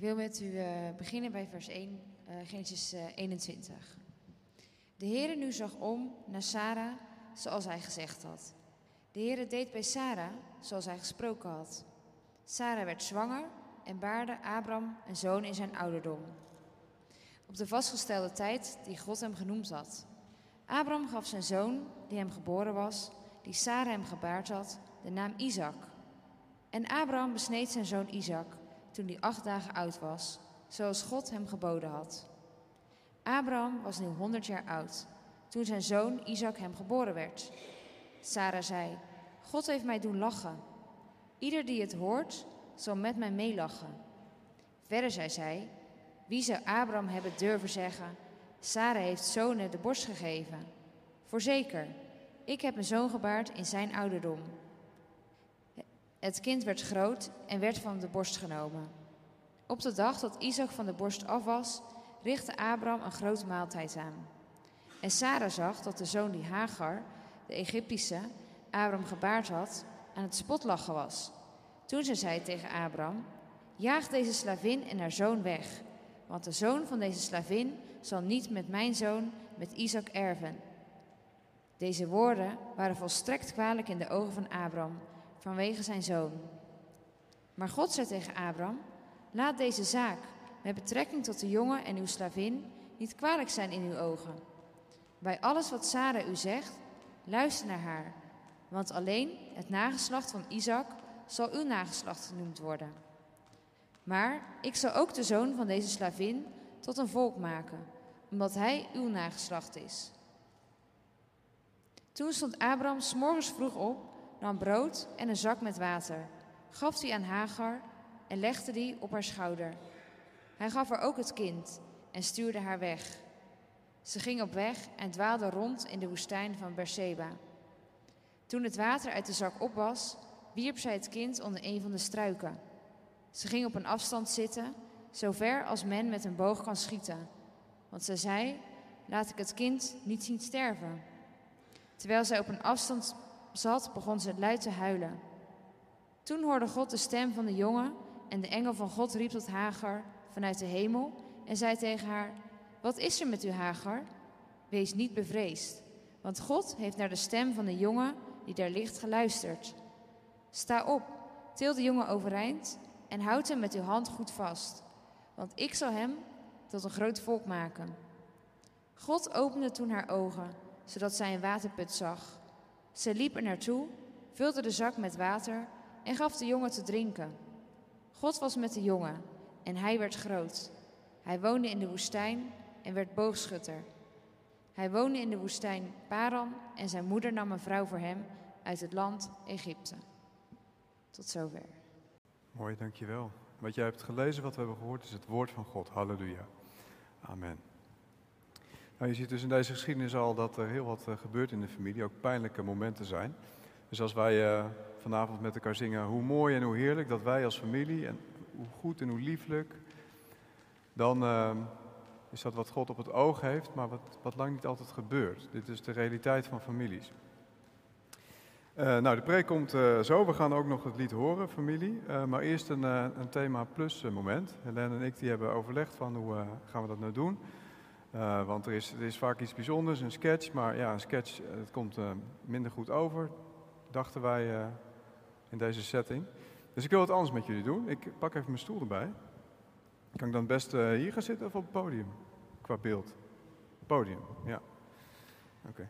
wil met u eh, beginnen bij vers 1, eh, Genesis eh, 21. De Heere nu zag om naar Sarah zoals hij gezegd had. De Heere deed bij Sarah zoals hij gesproken had. Sarah werd zwanger en baarde Abram een zoon in zijn ouderdom. Op de vastgestelde tijd die God hem genoemd had. Abram gaf zijn zoon, die hem geboren was, die Sarah hem gebaard had, de naam Isaac. En Abram besneed zijn zoon Isaac toen hij acht dagen oud was, zoals God hem geboden had. Abraham was nu honderd jaar oud, toen zijn zoon Isaac hem geboren werd. Sarah zei, God heeft mij doen lachen. Ieder die het hoort, zal met mij meelachen. Verder zei zij, wie zou Abraham hebben durven zeggen, Sarah heeft zonen de borst gegeven? Voorzeker, ik heb een zoon gebaard in zijn ouderdom. Het kind werd groot en werd van de borst genomen. Op de dag dat Isaac van de borst af was, richtte Abraham een grote maaltijd aan. En Sarah zag dat de zoon die Hagar, de Egyptische, Abraham gebaard had, aan het spotlachen was. Toen ze zei tegen Abraham: Jaag deze slavin en haar zoon weg, want de zoon van deze slavin zal niet met mijn zoon, met Isaac, erven. Deze woorden waren volstrekt kwalijk in de ogen van Abraham vanwege zijn zoon. Maar God zei tegen Abraham: Laat deze zaak met betrekking tot de jongen en uw slavin niet kwalijk zijn in uw ogen. Bij alles wat Sarah u zegt, luister naar haar, want alleen het nageslacht van Isaac zal uw nageslacht genoemd worden. Maar ik zal ook de zoon van deze slavin tot een volk maken, omdat hij uw nageslacht is. Toen stond Abraham s morgens vroeg op nam brood en een zak met water, gaf die aan Hagar en legde die op haar schouder. Hij gaf haar ook het kind en stuurde haar weg. Ze ging op weg en dwaalde rond in de woestijn van Berseba. Toen het water uit de zak op was, wierp zij het kind onder een van de struiken. Ze ging op een afstand zitten, zo ver als men met een boog kan schieten. Want ze zei: Laat ik het kind niet zien sterven. Terwijl zij op een afstand zat, begon ze luid te huilen. Toen hoorde God de stem van de jongen en de engel van God riep tot Hagar vanuit de hemel en zei tegen haar: Wat is er met u, Hagar? Wees niet bevreesd, want God heeft naar de stem van de jongen die daar ligt geluisterd. Sta op, til de jongen overeind en houd hem met uw hand goed vast, want ik zal hem tot een groot volk maken. God opende toen haar ogen, zodat zij een waterput zag. Ze liep er naartoe, vulde de zak met water en gaf de jongen te drinken. God was met de jongen en hij werd groot. Hij woonde in de woestijn en werd boogschutter. Hij woonde in de woestijn Paran en zijn moeder nam een vrouw voor hem uit het land Egypte. Tot zover. Mooi, dankjewel. Wat jij hebt gelezen, wat we hebben gehoord, is het woord van God. Halleluja. Amen. Nou, je ziet dus in deze geschiedenis al dat er heel wat uh, gebeurt in de familie, ook pijnlijke momenten zijn. Dus als wij uh, vanavond met elkaar zingen hoe mooi en hoe heerlijk dat wij als familie en hoe goed en hoe lieflijk, dan uh, is dat wat God op het oog heeft, maar wat, wat lang niet altijd gebeurt. Dit is de realiteit van families. nou, de preek komt zo. We gaan ook nog het lied horen, familie. maar eerst een, een thema plus moment. Helene en ik die hebben overlegd van hoe gaan we dat nou doen. Uh, want er is, er is vaak iets bijzonders, een sketch, maar ja, een sketch het komt uh, minder goed over, dachten wij in deze setting. Dus ik wil het anders met jullie doen. Ik pak even mijn stoel erbij. Kan ik dan best hier gaan zitten of op het podium? Qua beeld. Podium, ja. Oké. Okay.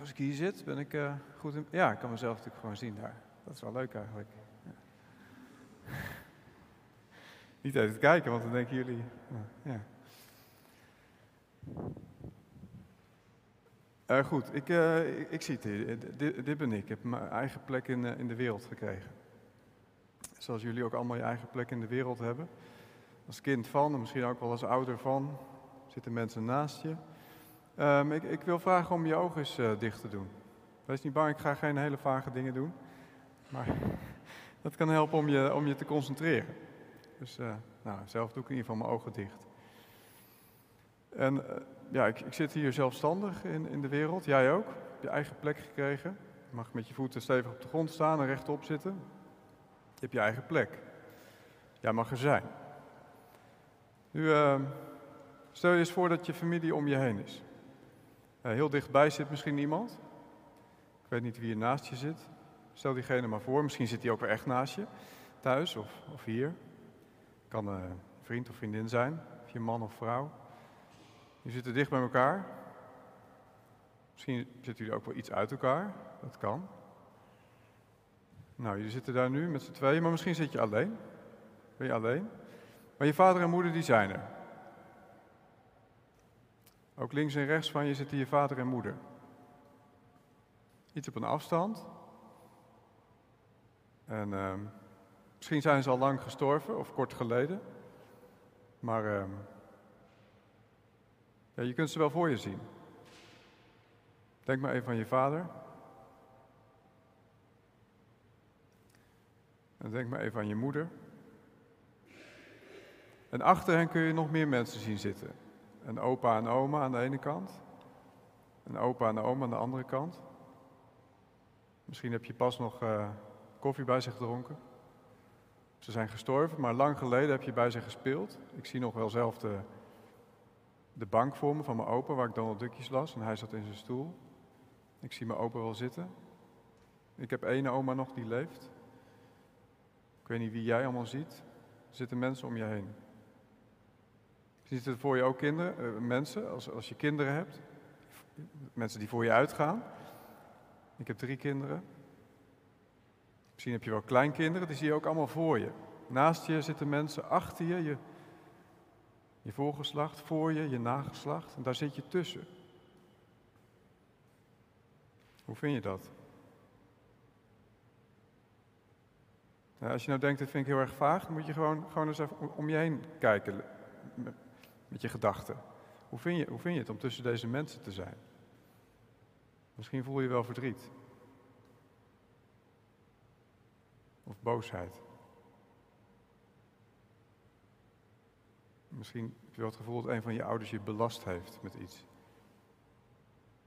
als ik hier zit, ben ik goed in... Ja, ik kan mezelf natuurlijk gewoon zien daar. Dat is wel leuk eigenlijk. Ja. Niet even kijken, want dan denken jullie. Ja. Uh, goed, ik, uh, ik, ik, zie het hier. Dit, dit, ben ik. Ik heb mijn eigen plek in, in de wereld gekregen. Zoals jullie ook allemaal je eigen plek in de wereld hebben. Als kind van, en misschien ook wel als ouder van, zitten mensen naast je. Um, ik, ik, wil vragen om je ogen eens dicht te doen. Wees niet bang, ik ga geen hele vage dingen doen. Maar dat kan helpen om je, om je te concentreren. Dus uh, nou, zelf doe ik in ieder geval mijn ogen dicht. En uh, ja, ik, ik, zit hier zelfstandig in, in de wereld. Jij ook, je eigen plek gekregen. Je mag met je voeten stevig op de grond staan en rechtop zitten. Je hebt je eigen plek. Jij mag er zijn. Nu, uh, stel je eens voor dat je familie om je heen is. Uh, heel dichtbij zit misschien iemand. Ik weet niet wie er naast je zit. Stel diegene maar voor. Misschien zit hij ook weer echt naast je. Thuis of, of hier. Kan een vriend of vriendin zijn. Of je man of vrouw. Je zitten dicht bij elkaar. Misschien zitten jullie ook wel iets uit elkaar. Dat kan. Nou, jullie zitten daar nu met z'n tweeën, maar misschien zit je alleen. Ben je alleen? Maar je vader en moeder die zijn er. Ook links en rechts van je zitten je vader en moeder. Iets op een afstand. En uh, misschien zijn ze al lang gestorven of kort geleden. Maar uh, ja, je kunt ze wel voor je zien. Denk maar even aan je vader. En denk maar even aan je moeder. En achter hen kun je nog meer mensen zien zitten. Een opa en oma aan de ene kant. Een opa en oma aan de andere kant. Misschien heb je pas nog uh, koffie bij zich gedronken. Ze zijn gestorven, maar lang geleden heb je bij ze gespeeld. Ik zie nog wel zelf de, de bank voor me van mijn opa, waar ik Donald Duckjes las. En hij zat in zijn stoel. Ik zie mijn opa wel zitten. Ik heb één oma nog die leeft. Ik weet niet wie jij allemaal ziet. Er zitten mensen om je heen. Ziet er voor je ook kinderen, uh, mensen, als, als je kinderen hebt? Mensen die voor je uitgaan. Ik heb drie kinderen. Misschien heb je wel kleinkinderen, die zie je ook allemaal voor je. Naast je zitten mensen, achter je, je, je voorgeslacht, voor je, je nageslacht. En daar zit je tussen. Hoe vind je dat? Nou, als je nou denkt, dit vind ik heel erg vaag, dan moet je gewoon, gewoon eens even om je heen kijken met, met je gedachten. Hoe vind, je, hoe vind je het om tussen deze mensen te zijn? Misschien voel je wel verdriet. Of boosheid. Misschien heb je wel het gevoel dat een van je ouders je belast heeft met iets.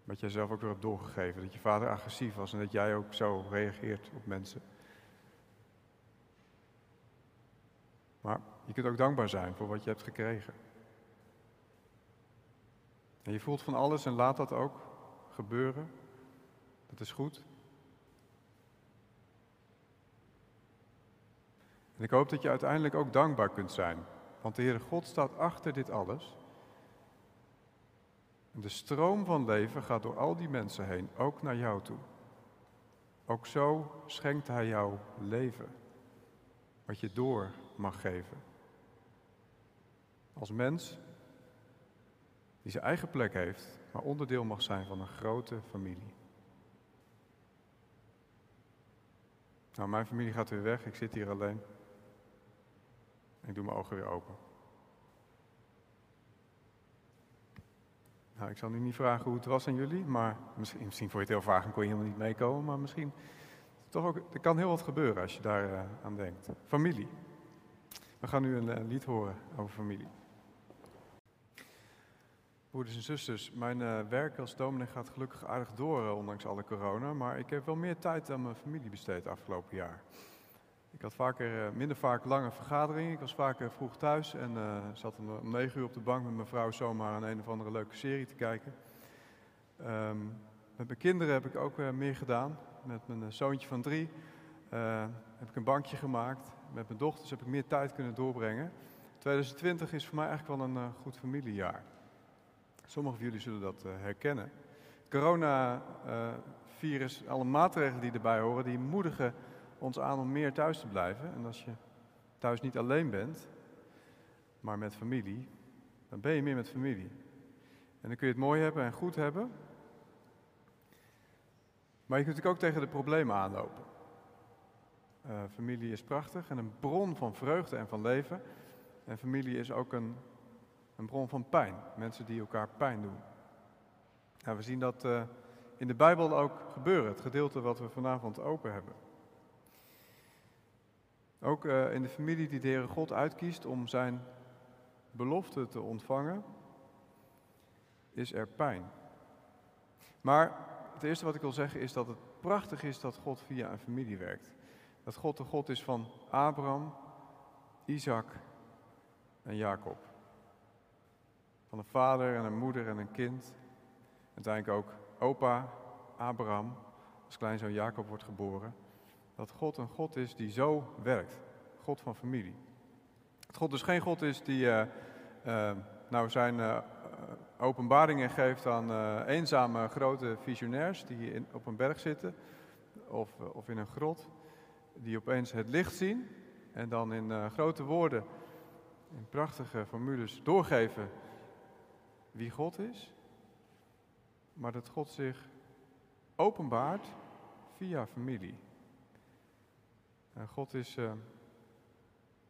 Wat jij zelf ook weer hebt doorgegeven. Dat je vader agressief was en dat jij ook zo reageert op mensen. Maar je kunt ook dankbaar zijn voor wat je hebt gekregen. En je voelt van alles en laat dat ook gebeuren. Dat is goed. En ik hoop dat je uiteindelijk ook dankbaar kunt zijn. Want de Heere God staat achter dit alles. En de stroom van leven gaat door al die mensen heen, ook naar jou toe. Ook zo schenkt Hij jou leven, wat je door mag geven. Als mens die zijn eigen plek heeft, maar onderdeel mag zijn van een grote familie. Nou, mijn familie gaat weer weg, ik zit hier alleen. Ik doe mijn ogen weer open. Nou, ik zal nu niet vragen hoe het was aan jullie, maar misschien, misschien vond je het heel vaag en kon je helemaal niet meekomen, maar misschien toch ook, er kan heel wat gebeuren als je daar uh, aan denkt. Familie. We gaan nu een, een lied horen over familie. Broeders en zusters, mijn uh, werk als dominee gaat gelukkig aardig door, ondanks alle corona, maar ik heb wel meer tijd aan mijn familie besteed afgelopen jaar. Ik had vaker, uh, minder vaak lange vergaderingen, ik was vaker vroeg thuis en zat om, negen uur op de bank met mijn vrouw zomaar aan een of andere leuke serie te kijken. Um, met mijn kinderen heb ik ook meer gedaan. Met mijn zoontje van drie heb ik een bankje gemaakt. Met mijn dochters heb ik meer tijd kunnen doorbrengen. 2020 is voor mij eigenlijk wel een goed familiejaar. Sommigen van jullie zullen dat herkennen. Corona-virus, alle maatregelen die erbij horen, die moedigen ons aan om meer thuis te blijven. En als je thuis niet alleen bent, maar met familie, dan ben je meer met familie. En dan kun je het mooi hebben en goed hebben. Maar je kunt natuurlijk ook tegen de problemen aanlopen. Uh, familie is prachtig en een bron van vreugde en van leven. En familie is ook een een bron van pijn. Mensen die elkaar pijn doen. Nou, we zien dat uh, in de Bijbel ook gebeuren, het gedeelte wat we vanavond open hebben. Ook uh, in de familie die de Heere God uitkiest om zijn belofte te ontvangen, is er pijn. Maar het eerste wat ik wil zeggen is dat het prachtig is dat God via een familie werkt. Dat God de God is van Abraham, Isaac en Jacob. Van een vader en een moeder en een kind. Uiteindelijk ook opa Abraham, als kleinzoon Jacob wordt geboren. Dat God een God is die zo werkt. God van familie. Dat God dus geen God is die uh, uh, nou zijn uh, openbaringen geeft aan eenzame grote visionairs die in, op een berg zitten of, of in een grot. Die opeens het licht zien en dan in grote woorden, in prachtige formules doorgeven wie God is. Maar dat God zich openbaart via familie. En God is, uh,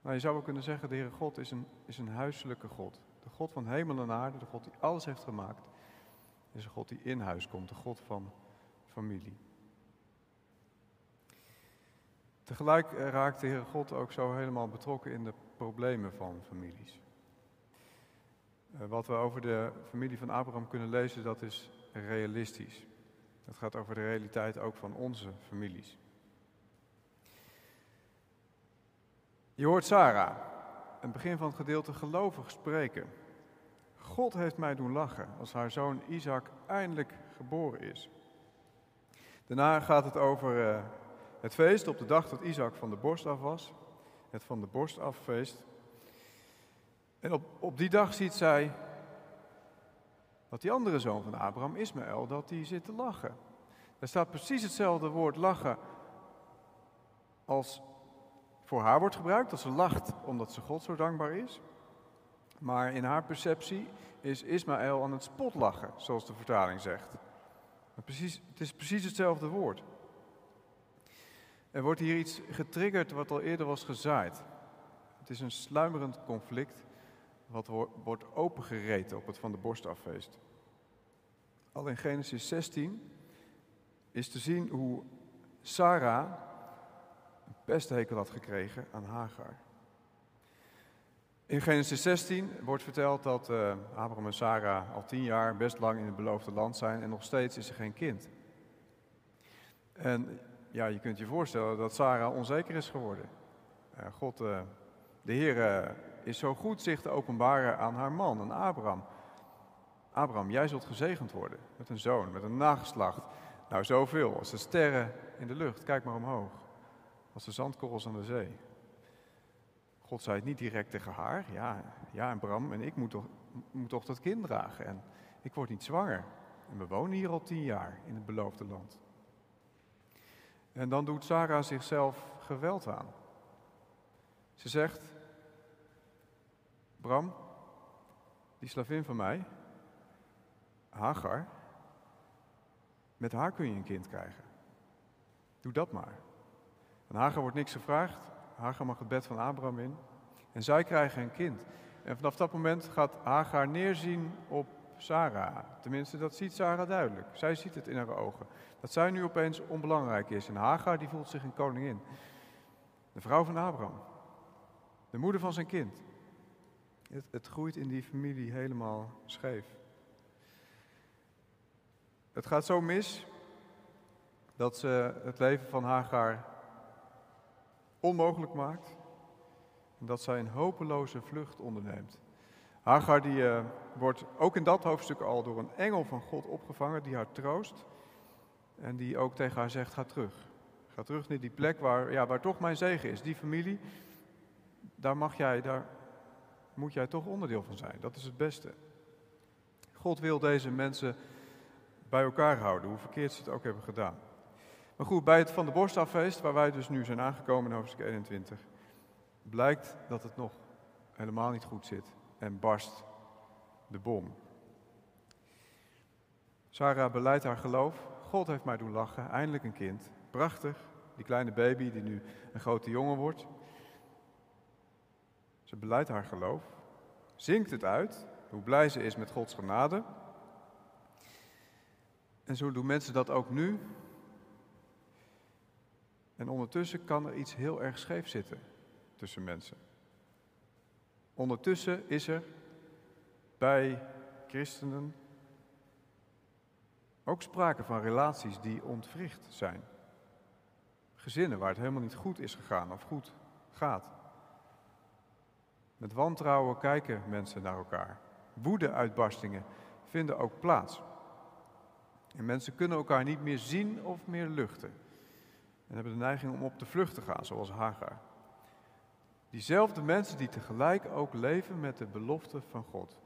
nou je zou wel kunnen zeggen, de Heere God is een, is een huiselijke God. De God van hemel en aarde, de God die alles heeft gemaakt, is een God die in huis komt, de God van familie. Tegelijk raakt de Heere God ook zo helemaal betrokken in de problemen van families. Wat we over de familie van Abraham kunnen lezen, dat is realistisch. Het gaat over de realiteit ook van onze families. Je hoort Sarah, het begin van het gedeelte gelovig spreken. God heeft mij doen lachen als haar zoon Isaac eindelijk geboren is. Daarna gaat het over uh, het feest op de dag dat Isaac van de borst af was. Het van de borst affeest. En op, op die dag ziet zij dat die andere zoon van Abraham, Ismaël, dat die zit te lachen. Er staat precies hetzelfde woord lachen als voor haar wordt gebruikt, dat ze lacht omdat ze God zo dankbaar is. Maar in haar perceptie is Ismaël aan het spotlachen, zoals de vertaling zegt. Precies, het is precies hetzelfde woord. Er wordt hier iets getriggerd wat al eerder was gezaaid. Het is een sluimerend conflict wat wordt opengereten op het van de borst affeest. Al in Genesis 16 is te zien hoe Sarah pesthekel had gekregen aan Hagar. In Genesis 16 wordt verteld dat uh, Abraham en Sarah al tien jaar best lang in het beloofde land zijn en nog steeds is er geen kind. En ja, je kunt je voorstellen dat Sarah onzeker is geworden. Uh, God, uh, de Heer, is zo goed zich te openbaren aan haar man, aan Abraham. Abraham, jij zult gezegend worden met een zoon, met een nageslacht. Nou, zoveel, als de sterren in de lucht, kijk maar omhoog. Als de zandkorrels aan de zee. God zei het niet direct tegen haar. Ja, ja en Bram en ik moet toch, moet toch dat kind dragen. En ik word niet zwanger. En we wonen hier al tien jaar in het beloofde land. En dan doet Sarah zichzelf geweld aan. Ze zegt, Bram, die slavin van mij, Hagar, met haar kun je een kind krijgen. Doe dat maar. Van Hagar wordt niks gevraagd. Hagar mag het bed van Abraham in. En zij krijgen een kind. En vanaf dat moment gaat Hagar neerzien op Sarah. Tenminste, dat ziet Sarah duidelijk. Zij ziet het in haar ogen. Dat zij nu opeens onbelangrijk is. En Hagar die voelt zich een koningin. De vrouw van Abraham. De moeder van zijn kind. Het, het groeit in die familie helemaal scheef. Het gaat zo mis dat ze het leven van Hagar onmogelijk maakt en dat zij een hopeloze vlucht onderneemt. Hagar die, uh, wordt ook in dat hoofdstuk al door een engel van God opgevangen die haar troost en die ook tegen haar zegt: ga terug. Ga terug naar die plek waar, ja, waar toch mijn zegen is. Die familie, daar, mag jij, daar moet jij toch onderdeel van zijn. Dat is het beste. God wil deze mensen bij elkaar houden, hoe verkeerd ze het ook hebben gedaan. Maar goed, bij het Van de Borstafeest, waar wij dus nu zijn aangekomen in hoofdstuk 21, blijkt dat het nog helemaal niet goed zit en barst de bom. Sarah beleidt haar geloof. God heeft mij doen lachen, eindelijk een kind. Prachtig, die kleine baby die nu een grote jongen wordt. Ze beleidt haar geloof, zingt het uit, hoe blij ze is met Gods genade. En zo doen mensen dat ook nu. En ondertussen kan er iets heel erg scheef zitten tussen mensen. Ondertussen is er bij christenen ook sprake van relaties die ontwricht zijn. Gezinnen waar het helemaal niet goed is gegaan of goed gaat. Met wantrouwen kijken mensen naar elkaar. Woede-uitbarstingen vinden ook plaats. En mensen kunnen elkaar niet meer zien of meer luchten. En hebben de neiging om op de vlucht te gaan, zoals Hagar. Diezelfde mensen die tegelijk ook leven met de belofte van God,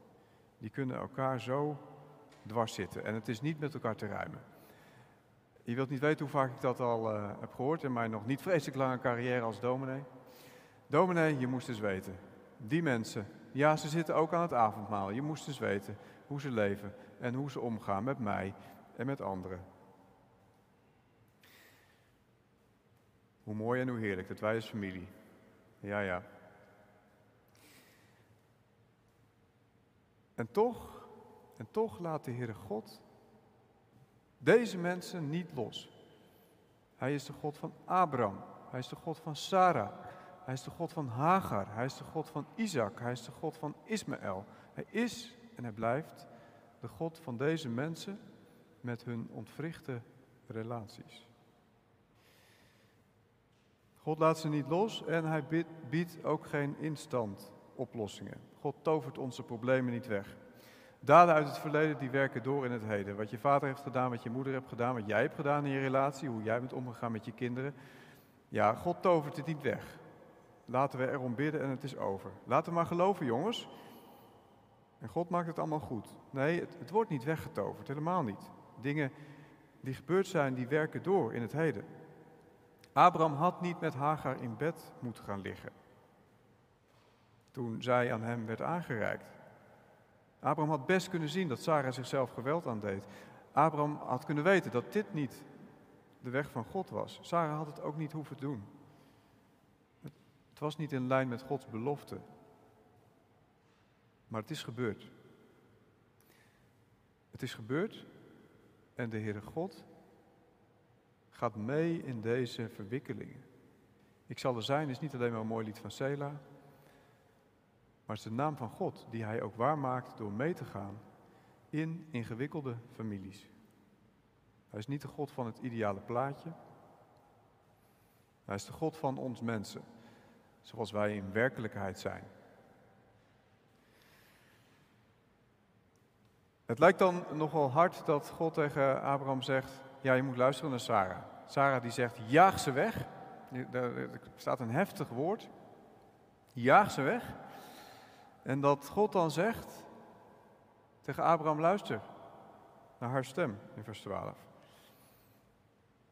die kunnen elkaar zo dwars zitten. En het is niet met elkaar te ruimen. Je wilt niet weten hoe vaak ik dat al uh, heb gehoord in mijn nog niet vreselijk lange carrière als dominee. Dominee, je moest eens weten. Die mensen, ja, ze zitten ook aan het avondmaal. Je moest eens weten hoe ze leven en hoe ze omgaan met mij en met anderen. Hoe mooi en hoe heerlijk dat wij als familie. Ja, ja. En toch, en toch laat de Heere God deze mensen niet los. Hij is de God van Abraham. Hij is de God van Sarah. Hij is de God van Hagar. Hij is de God van Isaac. Hij is de God van Ismaël. Hij is en hij blijft de God van deze mensen met hun ontwrichte relaties. God laat ze niet los en hij biedt ook geen instant oplossingen. God tovert onze problemen niet weg. Daden uit het verleden die werken door in het heden. Wat je vader heeft gedaan, wat je moeder hebt gedaan, wat jij hebt gedaan in je relatie, hoe jij bent omgegaan met je kinderen. Ja, God tovert het niet weg. Laten we erom bidden en het is over. Laten we maar geloven, jongens. En God maakt het allemaal goed. Nee, het, het wordt niet weggetoverd, helemaal niet. Dingen die gebeurd zijn, die werken door in het heden. Abraham had niet met Hagar in bed moeten gaan liggen. Toen zij aan hem werd aangereikt. Abraham had best kunnen zien dat Sarah zichzelf geweld aandeed. Abraham had kunnen weten dat dit niet de weg van God was. Sarah had het ook niet hoeven doen. Het was niet in lijn met Gods belofte. Maar het is gebeurd. Het is gebeurd en de Heere God gaat mee in deze verwikkelingen. Ik zal er zijn is niet alleen maar een mooi lied van Sela, maar het is de naam van God die hij ook waarmaakt door mee te gaan in ingewikkelde families. Hij is niet de God van het ideale plaatje. Hij is de God van ons mensen, zoals wij in werkelijkheid zijn. Het lijkt dan nogal hard dat God tegen Abraham zegt: Ja, je moet luisteren naar Sarah. Sarah die zegt: Jaag ze weg. Er staat een heftig woord. Jaag ze weg. En dat God dan zegt tegen Abraham: Luister naar haar stem in vers 12.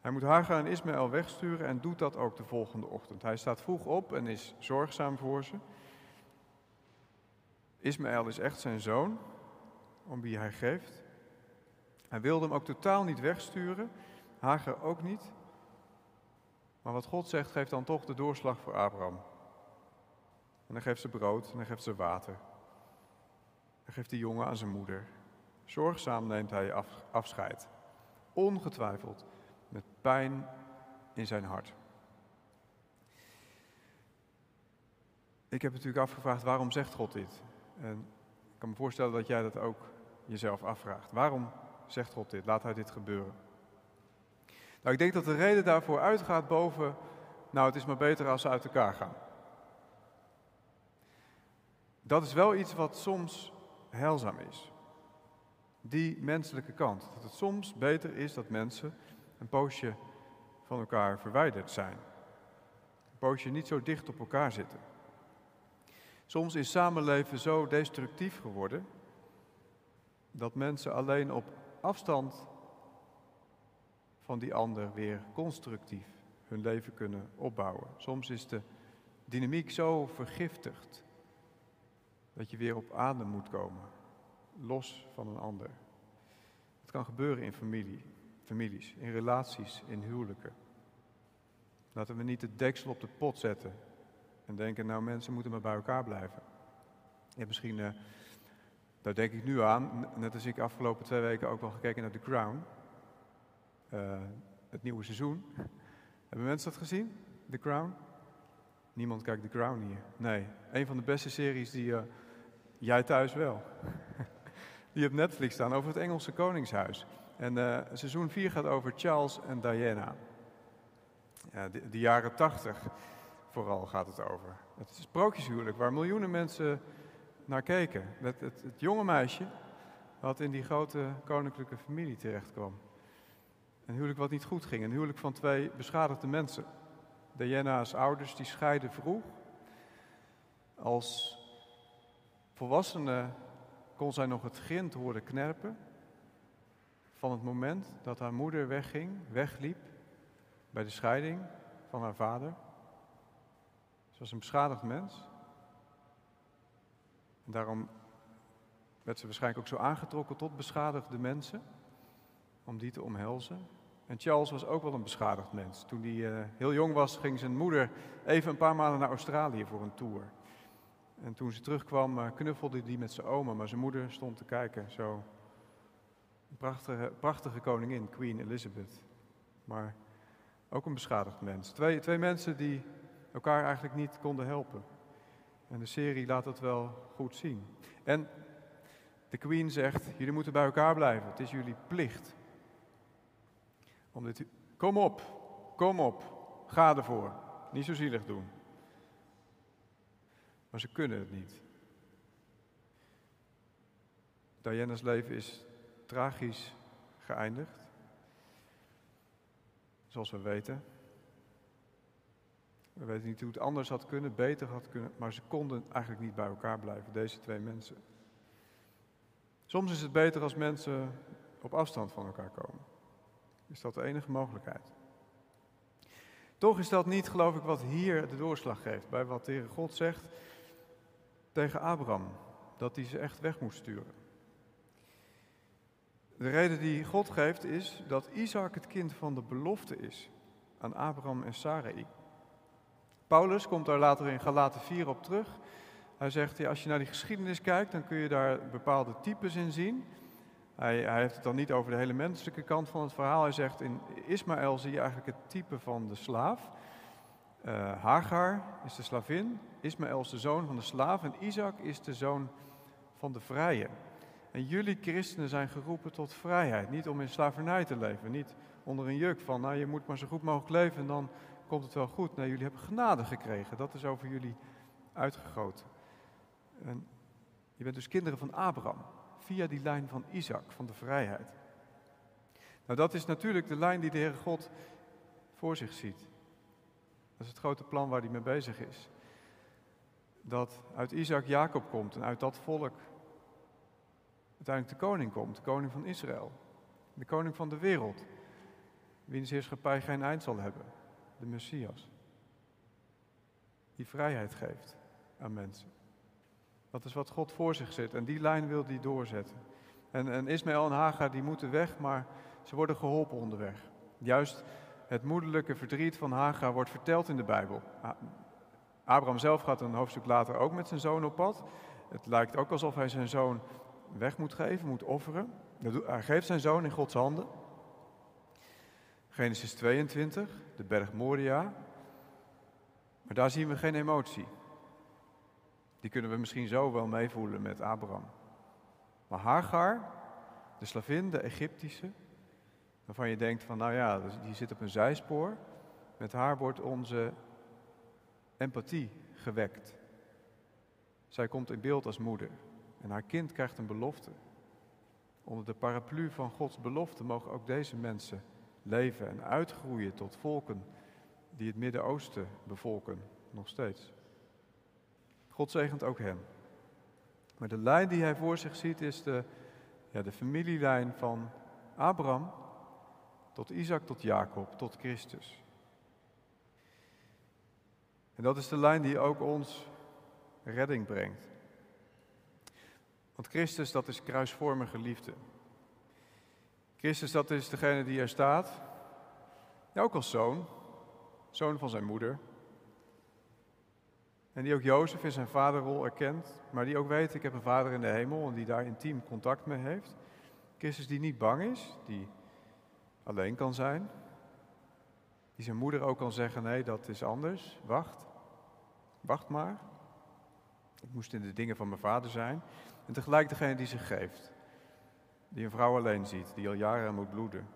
Hij moet Hagar en Ismaël wegsturen en doet dat ook de volgende ochtend. Hij staat vroeg op en is zorgzaam voor ze. Ismaël is echt zijn zoon, om wie hij geeft. Hij wilde hem ook totaal niet wegsturen, Hagar ook niet. Maar wat God zegt, geeft dan toch de doorslag voor Abraham. En dan geeft ze brood en dan geeft ze water. Dan geeft die jongen aan zijn moeder. Zorgzaam neemt hij afscheid. Ongetwijfeld met pijn in zijn hart. Ik heb natuurlijk afgevraagd, waarom zegt God dit? En ik kan me voorstellen dat jij dat ook jezelf afvraagt. Waarom zegt God dit? Laat hij dit gebeuren? Nou, ik denk dat de reden daarvoor uitgaat boven, nou het is maar beter als ze uit elkaar gaan. Dat is wel iets wat soms heilzaam is. Die menselijke kant. Dat het soms beter is dat mensen een poosje van elkaar verwijderd zijn. Een poosje niet zo dicht op elkaar zitten. Soms is samenleven zo destructief geworden dat mensen alleen op afstand van die ander weer constructief hun leven kunnen opbouwen. Soms is de dynamiek zo vergiftigd dat je weer op adem moet komen, los van een ander. Het kan gebeuren in familie, families, in relaties, in huwelijken. Laten we niet de deksel op de pot zetten en denken, nou mensen moeten maar bij elkaar blijven. Ja, misschien, uh, daar denk ik nu aan, net als ik afgelopen twee weken ook wel gekeken naar The Crown. Uh, het nieuwe seizoen. Hebben mensen dat gezien? The Crown? Niemand kijkt The Crown hier. Nee, een van de beste series die uh, jij thuis wel. die op Netflix staan over het Engelse Koningshuis. En uh, seizoen 4 gaat over Charles en Diana. Ja, de, de, jaren 80 vooral gaat het over. Het is sprookjeshuwelijk waar miljoenen mensen naar keken. Het, het, het jonge meisje wat in die grote koninklijke familie terecht kwam. Een huwelijk wat niet goed ging. Een huwelijk van twee beschadigde mensen. Diana's ouders die scheiden vroeg. Als volwassene kon zij nog het grind horen knerpen van het moment dat haar moeder wegging, wegliep bij de scheiding van haar vader. Ze was een beschadigd mens. En daarom werd ze waarschijnlijk ook zo aangetrokken tot beschadigde mensen, om die te omhelzen. En Charles was ook wel een beschadigd mens. Toen hij uh, heel jong was, ging zijn moeder even een paar maanden naar Australië voor een tour. En toen ze terugkwam, uh, knuffelde hij met zijn oma, maar zijn moeder stond te kijken. Zo een prachtige, prachtige koningin, Queen Elizabeth. Maar ook een beschadigd mens. Twee, twee mensen die elkaar eigenlijk niet konden helpen. En de serie laat dat wel goed zien. En de Queen zegt: Jullie moeten bij elkaar blijven. Het is jullie plicht. Om dit, kom op, kom op, ga ervoor. Niet zo zielig doen. Maar ze kunnen het niet. Diana's leven is tragisch geëindigd. Zoals we weten. We weten niet hoe het anders had kunnen, beter had kunnen, maar ze konden eigenlijk niet bij elkaar blijven, deze twee mensen. Soms is het beter als mensen op afstand van elkaar komen. Is dat de enige mogelijkheid? Toch is dat niet, geloof ik, wat hier de doorslag geeft. Bij wat de Heere God zegt tegen Abraham. Dat hij ze echt weg moest sturen. De reden die God geeft is dat Isaac het kind van de belofte is aan Abraham en Sarai. Paulus komt daar later in Galaten 4 op terug. Hij zegt, ja, als je naar die geschiedenis kijkt, dan kun je daar bepaalde types in zien. Hij, heeft het dan niet over de hele menselijke kant van het verhaal. Hij zegt, in Ismaël zie je eigenlijk het type van de slaaf. Uh, Hagar is de slavin, Ismaël is de zoon van de slaaf en Isaac is de zoon van de vrije. En jullie christenen zijn geroepen tot vrijheid, niet om in slavernij te leven, niet onder een juk van, nou je moet maar zo goed mogelijk leven en dan komt het wel goed. Nee, jullie hebben genade gekregen, dat is over jullie uitgegoten. En je bent dus kinderen van Abraham, via die lijn van Isaac, van de vrijheid. Nou, dat is natuurlijk de lijn die de Heere God voor zich ziet. Dat is het grote plan waar hij mee bezig is. Dat uit Isaac Jacob komt en uit dat volk uiteindelijk de koning komt, de koning van Israël. De koning van de wereld, wiens heerschappij geen eind zal hebben, de Messias. Die vrijheid geeft aan mensen. Dat is wat God voor zich zit en die lijn wil hij doorzetten. En, en Ismaël en Hagar die moeten weg, maar ze worden geholpen onderweg. Juist het moederlijke verdriet van Hagar wordt verteld in de Bijbel. Abraham zelf gaat een hoofdstuk later ook met zijn zoon op pad. Het lijkt ook alsof hij zijn zoon weg moet geven, moet offeren. Hij geeft zijn zoon in Gods handen. Genesis 22, de berg Moria. Maar daar zien we geen emotie. Die kunnen we misschien zo wel meevoelen met Abraham. Maar Hagar, de slavin, de Egyptische, waarvan je denkt van nou ja, dus die zit op een zijspoor. Met haar wordt onze empathie gewekt. Zij komt in beeld als moeder en haar kind krijgt een belofte. Onder de paraplu van Gods belofte mogen ook deze mensen leven en uitgroeien tot volken die het Midden-Oosten bevolken, nog steeds. God zegent ook hen. Maar de lijn die hij voor zich ziet is de, ja, de familielijn van Abraham tot Isaac, tot Jacob, tot Christus. En dat is de lijn die ook ons redding brengt. Want Christus, dat is kruisvormige liefde. Christus, dat is degene die er staat, ja, ook als zoon, zoon van zijn moeder, en die ook Jozef in zijn vaderrol erkent, maar die ook weet, ik heb een vader in de hemel en die daar intiem contact mee heeft. Christus die niet bang is, die alleen kan zijn. Die zijn moeder ook kan zeggen, nee, dat is anders, wacht, wacht maar. Ik moest in de dingen van mijn vader zijn. En tegelijk degene die zich geeft. Die een vrouw alleen ziet, die al jaren moet bloeden.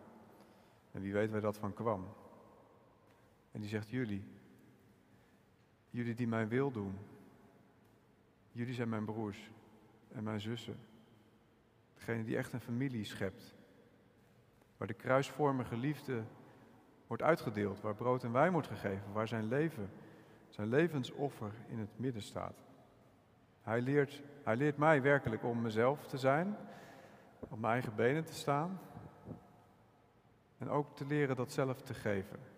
En wie weet waar dat van kwam. En die zegt, jullie, jullie die mijn wil doen, jullie zijn mijn broers en mijn zussen. Degene die echt een familie schept. Waar de kruisvormige liefde wordt uitgedeeld, waar brood en wijn wordt gegeven, waar zijn leven, zijn levensoffer in het midden staat. Hij leert, hij leert mij werkelijk om mezelf te zijn, op mijn eigen benen te staan en ook te leren dat zelf te geven.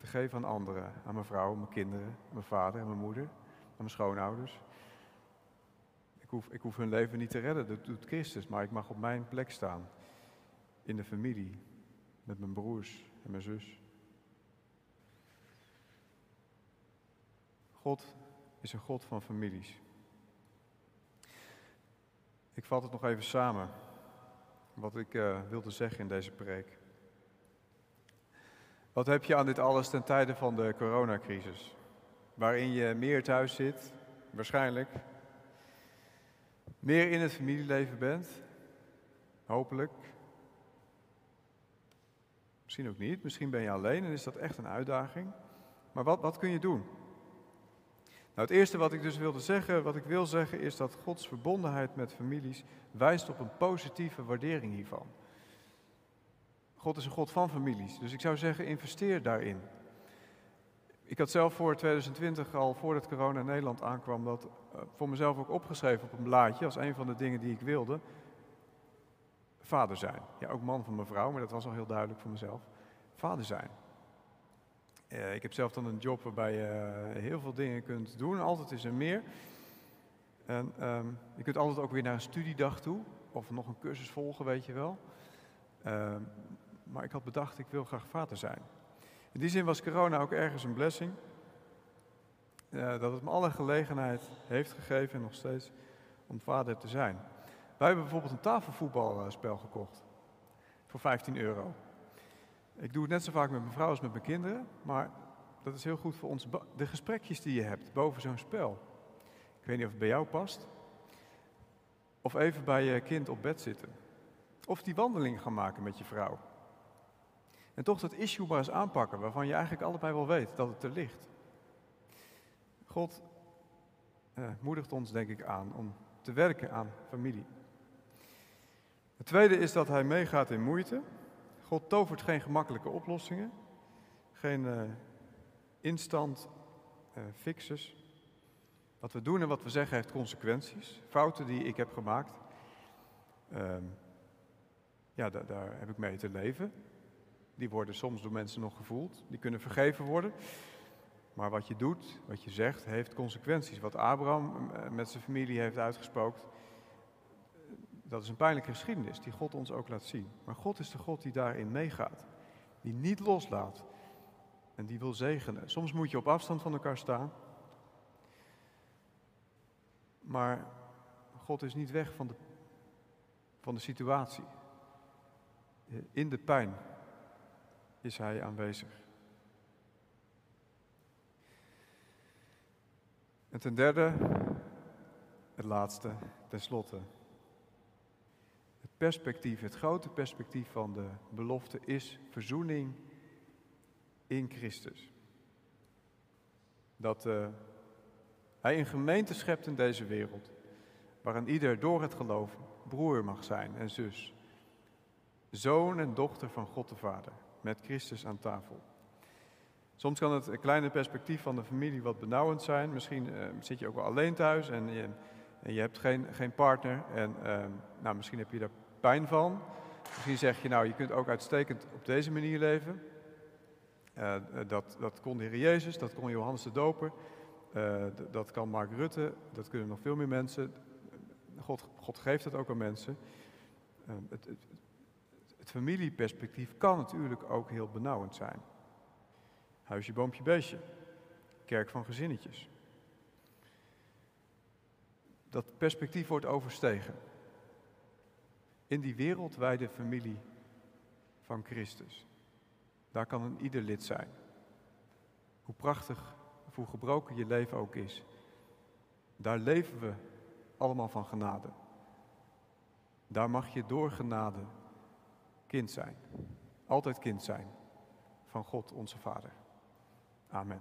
Te geven aan anderen, aan mijn vrouw, mijn kinderen, mijn vader en mijn moeder, aan mijn schoonouders. Ik hoef, ik hoef hun leven niet te redden, dat doet Christus, maar ik mag op mijn plek staan. In de familie, met mijn broers en mijn zus. God is een God van families. Ik vat het nog even samen, wat ik uh, wilde zeggen in deze preek. Wat heb je aan dit alles ten tijde van de coronacrisis? Waarin je meer thuis zit, waarschijnlijk. Meer in het familieleven bent, hopelijk. Misschien ook niet, misschien ben je alleen en is dat echt een uitdaging. Maar wat, wat kun je doen? Nou, het eerste wat ik dus wilde zeggen, wat ik wil zeggen, is dat Gods verbondenheid met families wijst op een positieve waardering hiervan. God is een God van families, dus ik zou zeggen, investeer daarin. Ik had zelf voor 2020, al voordat corona in Nederland aankwam, dat eh, voor mezelf ook opgeschreven op een blaadje als een van de dingen die ik wilde. Vader zijn. Ja, ook man van mijn vrouw, maar dat was al heel duidelijk voor mezelf. Vader zijn. Uh, ik heb zelf dan een job waarbij je uh, heel veel dingen kunt doen. Altijd is er meer. En um, je kunt altijd ook weer naar een studiedag toe. Of nog een cursus volgen, weet je wel. Uh, maar ik had bedacht, ik wil graag vader zijn. In die zin was corona ook ergens een blessing. Uh, dat het me alle gelegenheid heeft gegeven, en nog steeds, om vader te zijn. Wij hebben bijvoorbeeld een tafelvoetbalspel gekocht. Voor 15 euro. Ik doe het net zo vaak met mijn vrouw als met mijn kinderen, maar dat is heel goed voor ons. De gesprekjes die je hebt boven zo'n spel. Ik weet niet of het bij jou past. Of even bij je kind op bed zitten. Of die wandeling gaan maken met je vrouw. En toch dat issue maar eens aanpakken waarvan je eigenlijk allebei wel weet dat het er ligt. God eh, moedigt ons denk ik aan om te werken aan familie. Het tweede is dat hij meegaat in moeite. God tovert geen gemakkelijke oplossingen, geen uh, instant uh, fixes. Wat we doen en wat we zeggen heeft consequenties. Fouten die ik heb gemaakt, uh, ja, da daar heb ik mee te leven. Die worden soms door mensen nog gevoeld, die kunnen vergeven worden. Maar wat je doet, wat je zegt, heeft consequenties. Wat Abraham eh, met zijn familie heeft uitgesproken, dat is een pijnlijke geschiedenis die God ons ook laat zien. Maar God is de God die daarin meegaat. Die niet loslaat. En die wil zegenen. Soms moet je op afstand van elkaar staan. Maar God is niet weg van de, van de situatie. In de pijn is Hij aanwezig. En ten derde, het laatste, tenslotte perspectief, het grote perspectief van de belofte is verzoening in Christus. Dat uh, Hij een gemeente schept in deze wereld, waarin ieder door het geloof broer mag zijn en zus. Zoon en dochter van God de Vader, met Christus aan tafel. Soms kan het kleine perspectief van de familie wat benauwend zijn. Misschien uh, zit je ook wel alleen thuis en je, en je hebt geen, geen partner. En uh, nou, misschien heb je daar pijn van. Misschien zeg je, nou, je kunt ook uitstekend op deze manier leven. Uh, dat, dat kon de Heer Jezus, dat kon Johannes de Doper, dat kan Mark Rutte, dat kunnen nog veel meer mensen. God, God geeft dat ook aan mensen. Uh, het, het, het familieperspectief kan natuurlijk ook heel benauwend zijn. Huisje, boompje, beestje. Kerk van gezinnetjes. Dat perspectief wordt overstegen in die wereldwijde familie van Christus. Daar kan een ieder lid zijn. Hoe prachtig of hoe gebroken je leven ook is. Daar leven we allemaal van genade. Daar mag je door genade kind zijn. Altijd kind zijn van God, onze Vader. Amen.